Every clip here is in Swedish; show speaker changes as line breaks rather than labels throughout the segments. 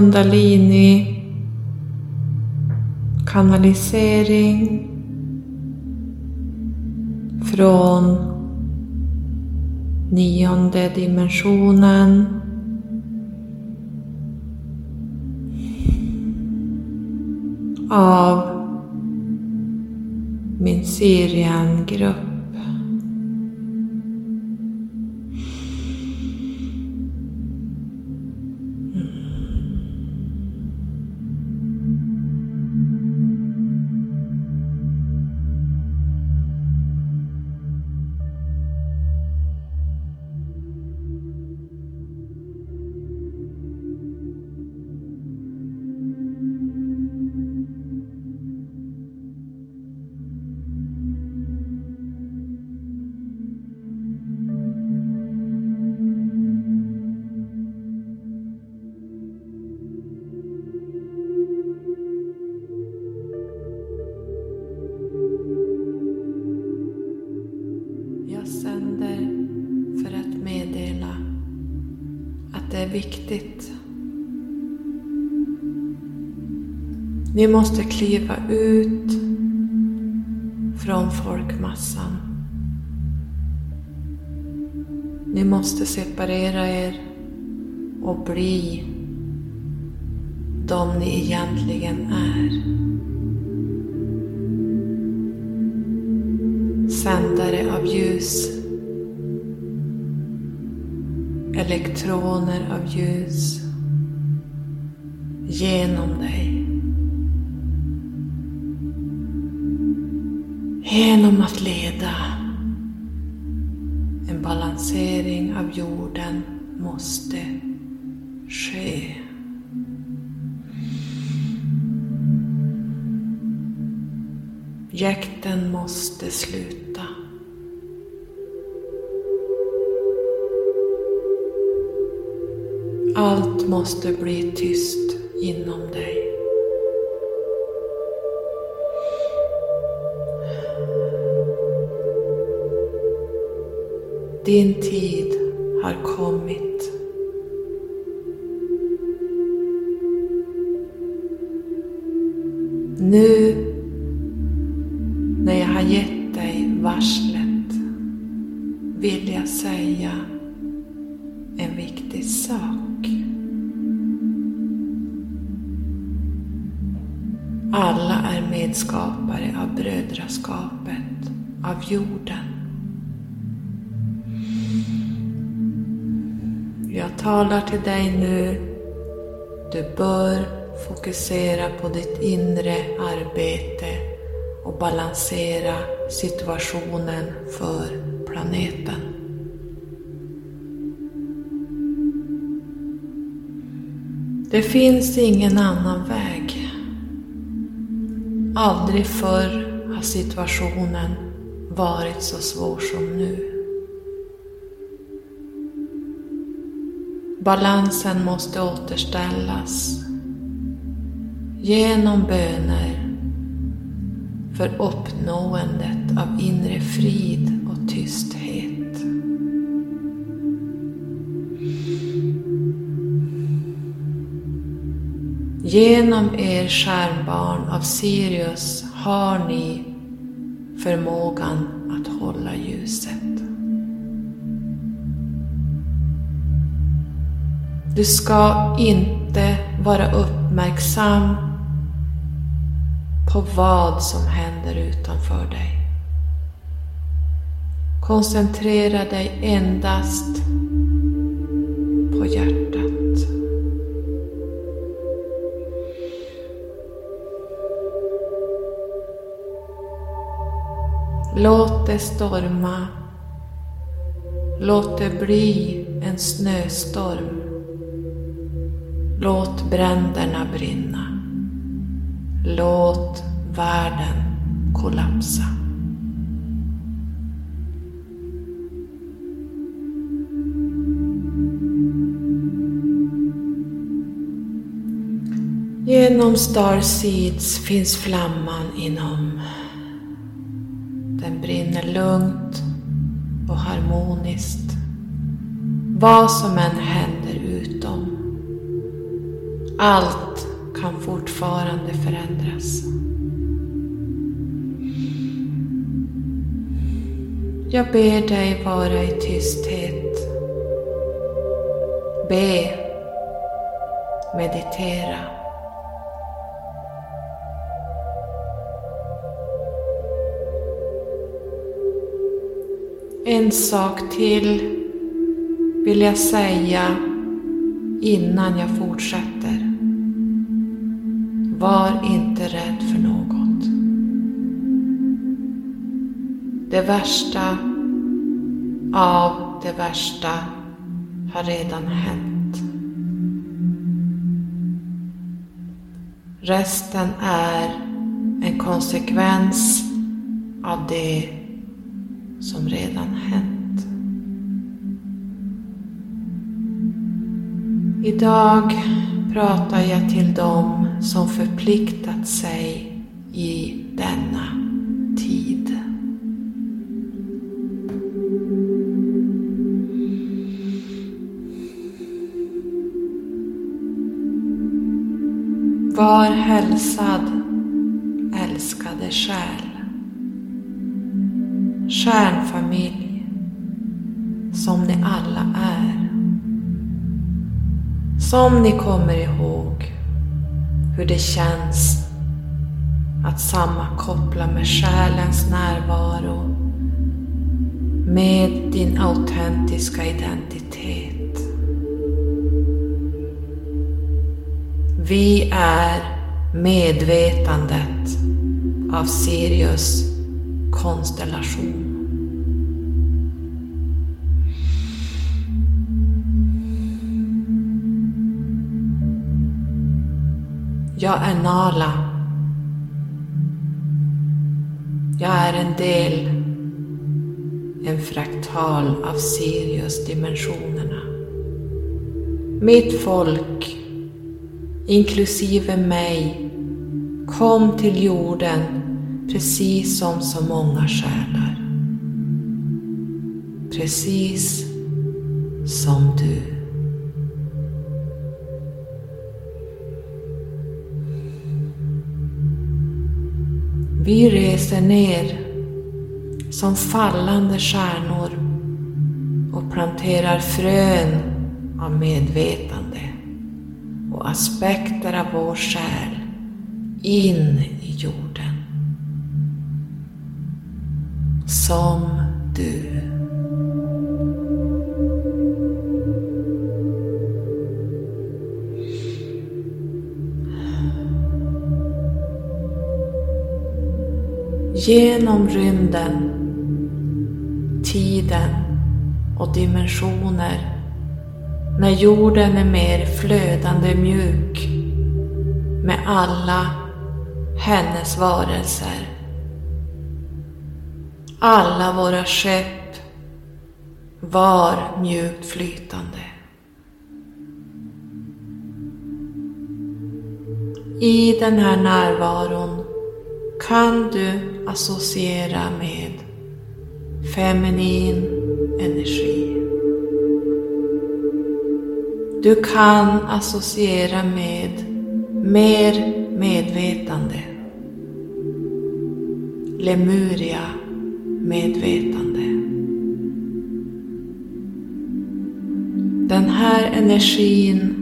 kundalini kanalisering från nionde dimensionen. Av min Syriangrupp. Viktigt. Ni måste kliva ut från folkmassan. Ni måste separera er och bli de ni egentligen är. Sändare av ljus elektroner av ljus genom dig. Genom att leda en balansering av jorden måste ske. Jäkten måste sluta. Allt måste bli tyst inom dig. Din tid har kommit. Nu landskapet, av jorden. Jag talar till dig nu. Du bör fokusera på ditt inre arbete och balansera situationen för planeten. Det finns ingen annan väg. Aldrig förr har situationen varit så svår som nu. Balansen måste återställas genom böner för uppnåendet av inre frid och tysthet. Genom er skärmbarn av Sirius har ni förmågan att hålla ljuset. Du ska inte vara uppmärksam på vad som händer utanför dig. Koncentrera dig endast på hjärtat. Låt det storma. Låt det bli en snöstorm. Låt bränderna brinna. Låt världen kollapsa. Genom Starseeds finns flamman inom den brinner lugnt och harmoniskt. Vad som än händer utom. Allt kan fortfarande förändras. Jag ber dig vara i tysthet. Be. Meditera. En sak till vill jag säga innan jag fortsätter. Var inte rädd för något. Det värsta av det värsta har redan hänt. Resten är en konsekvens av det som redan hänt. Idag pratar jag till dem som förpliktat sig i denna tid. Var hälsad, älskade själ. Stjärnfamilj, som ni alla är. Som ni kommer ihåg hur det känns att sammankoppla med själens närvaro med din autentiska identitet. Vi är medvetandet av Sirius konstellation. Jag är Nala. Jag är en del, en fraktal av Sirius-dimensionerna. Mitt folk, inklusive mig, kom till jorden precis som så många själar. Precis som du. Vi reser ner som fallande stjärnor och planterar frön av medvetande och aspekter av vår själ in i jorden. Som du. Genom rymden, tiden och dimensioner när jorden är mer flödande mjuk med alla hennes varelser. Alla våra skepp var mjukt flytande. I den här närvaron kan du associera med feminin energi. Du kan associera med mer medvetande. Lemuria medvetande. Den här energin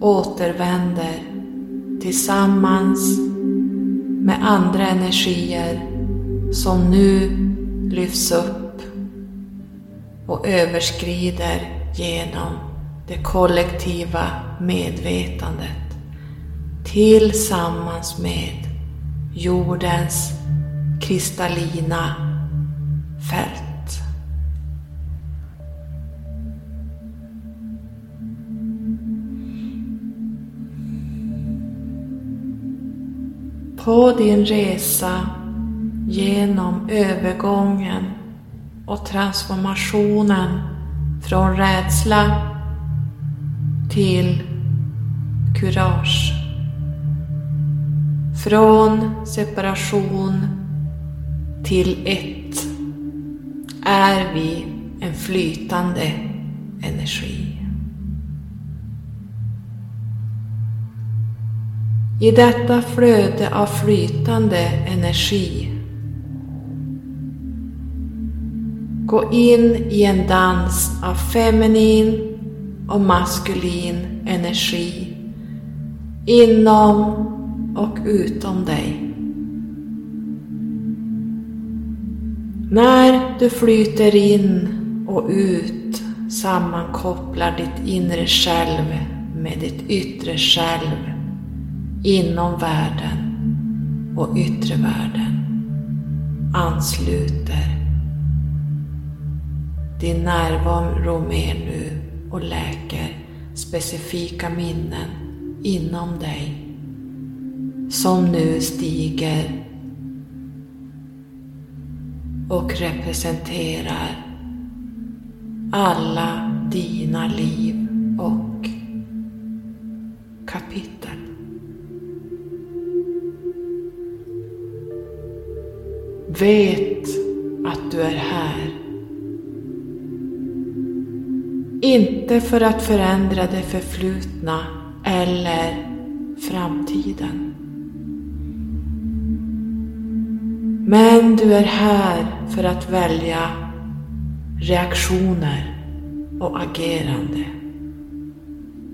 återvänder tillsammans med andra energier som nu lyfts upp och överskrider genom det kollektiva medvetandet tillsammans med jordens kristallina fält. På din resa genom övergången och transformationen från rädsla till kurage. Från separation till ett är vi en flytande energi. I detta flöde av flytande energi. Gå in i en dans av feminin och maskulin energi. Inom och utom dig. När du flyter in och ut sammankopplar ditt inre själv med ditt yttre själv inom världen och yttre världen ansluter din närvaro mer nu och läker specifika minnen inom dig som nu stiger och representerar alla dina liv och kapitel. Vet att du är här Inte för att förändra det förflutna eller framtiden. Men du är här för att välja reaktioner och agerande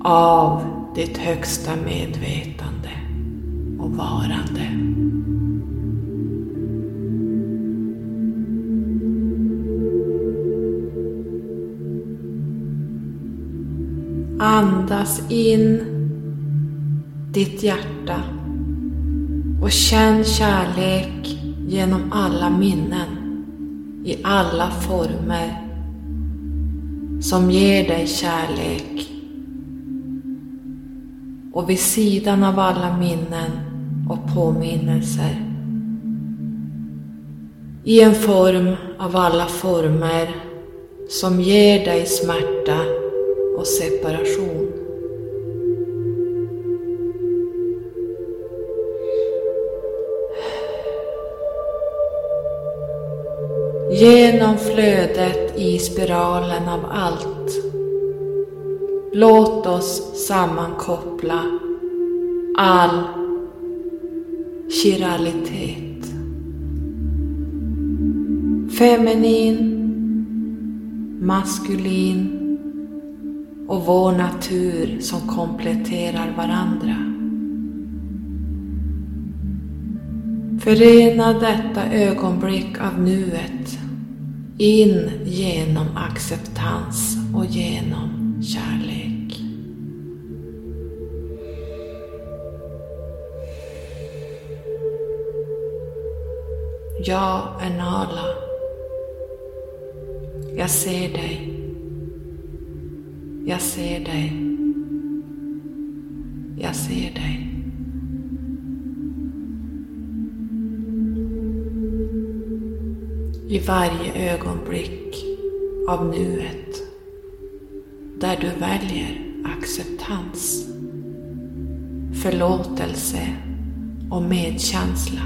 av ditt högsta medvetande och varande. Andas in ditt hjärta och känn kärlek genom alla minnen i alla former som ger dig kärlek. Och vid sidan av alla minnen och påminnelser i en form av alla former som ger dig smärta och separation. Genom flödet i spiralen av allt. Låt oss sammankoppla all chiralitet. Feminin, maskulin, och vår natur som kompletterar varandra. Förena detta ögonblick av nuet in genom acceptans och genom kärlek. Jag är Nala. Jag ser dig. Jag ser dig. Jag ser dig. I varje ögonblick av nuet där du väljer acceptans, förlåtelse och medkänsla.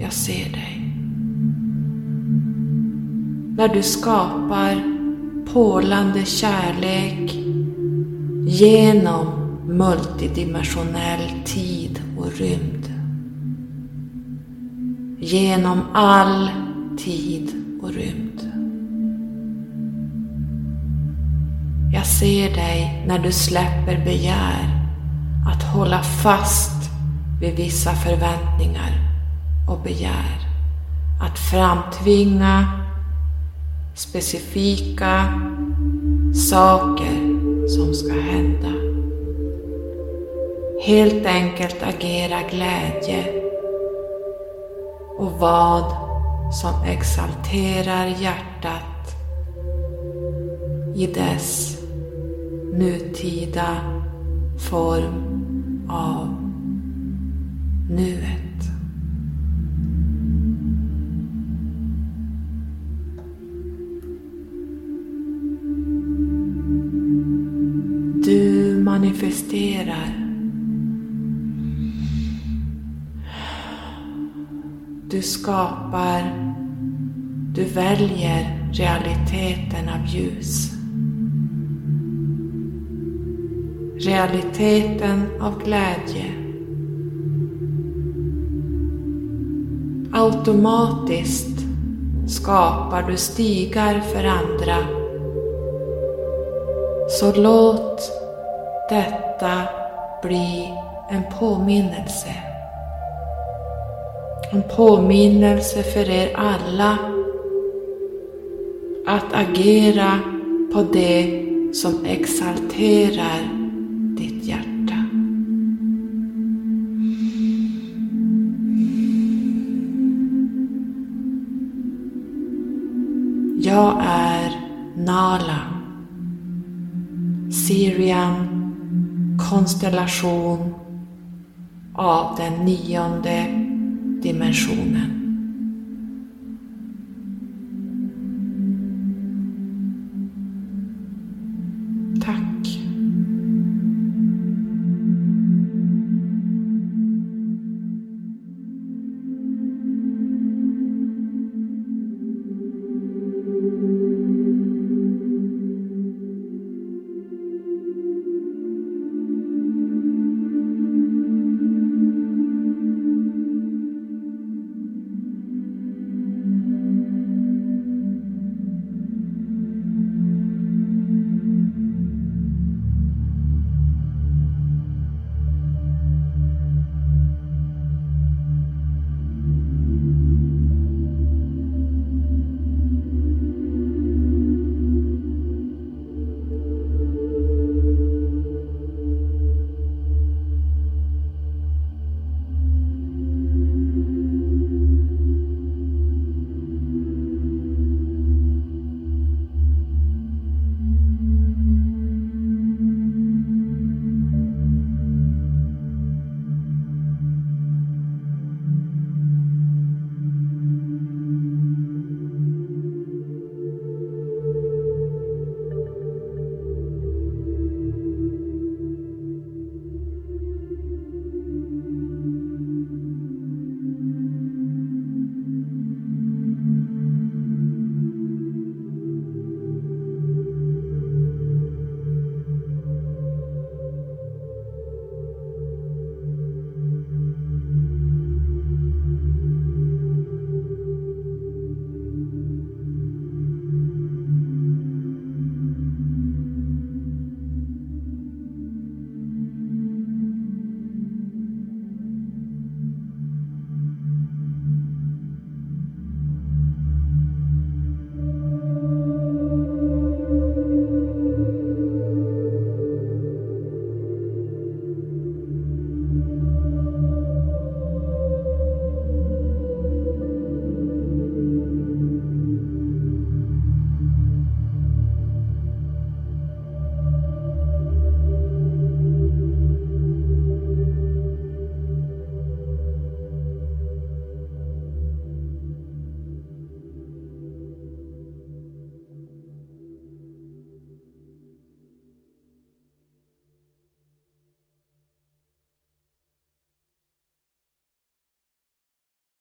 Jag ser dig. När du skapar porlande kärlek genom multidimensionell tid och rymd. Genom all tid och rymd. Jag ser dig när du släpper begär att hålla fast vid vissa förväntningar och begär. Att framtvinga specifika saker som ska hända. Helt enkelt agera glädje och vad som exalterar hjärtat i dess nutida form av nuet. Manifesterar. Du skapar, du väljer realiteten av ljus. realiteten av glädje. Automatiskt skapar du stigar för andra. Så låt detta bli en påminnelse. En påminnelse för er alla att agera på det som exalterar ditt hjärta. Jag är Nala, Sirian konstellation av den nionde dimensionen. Tack.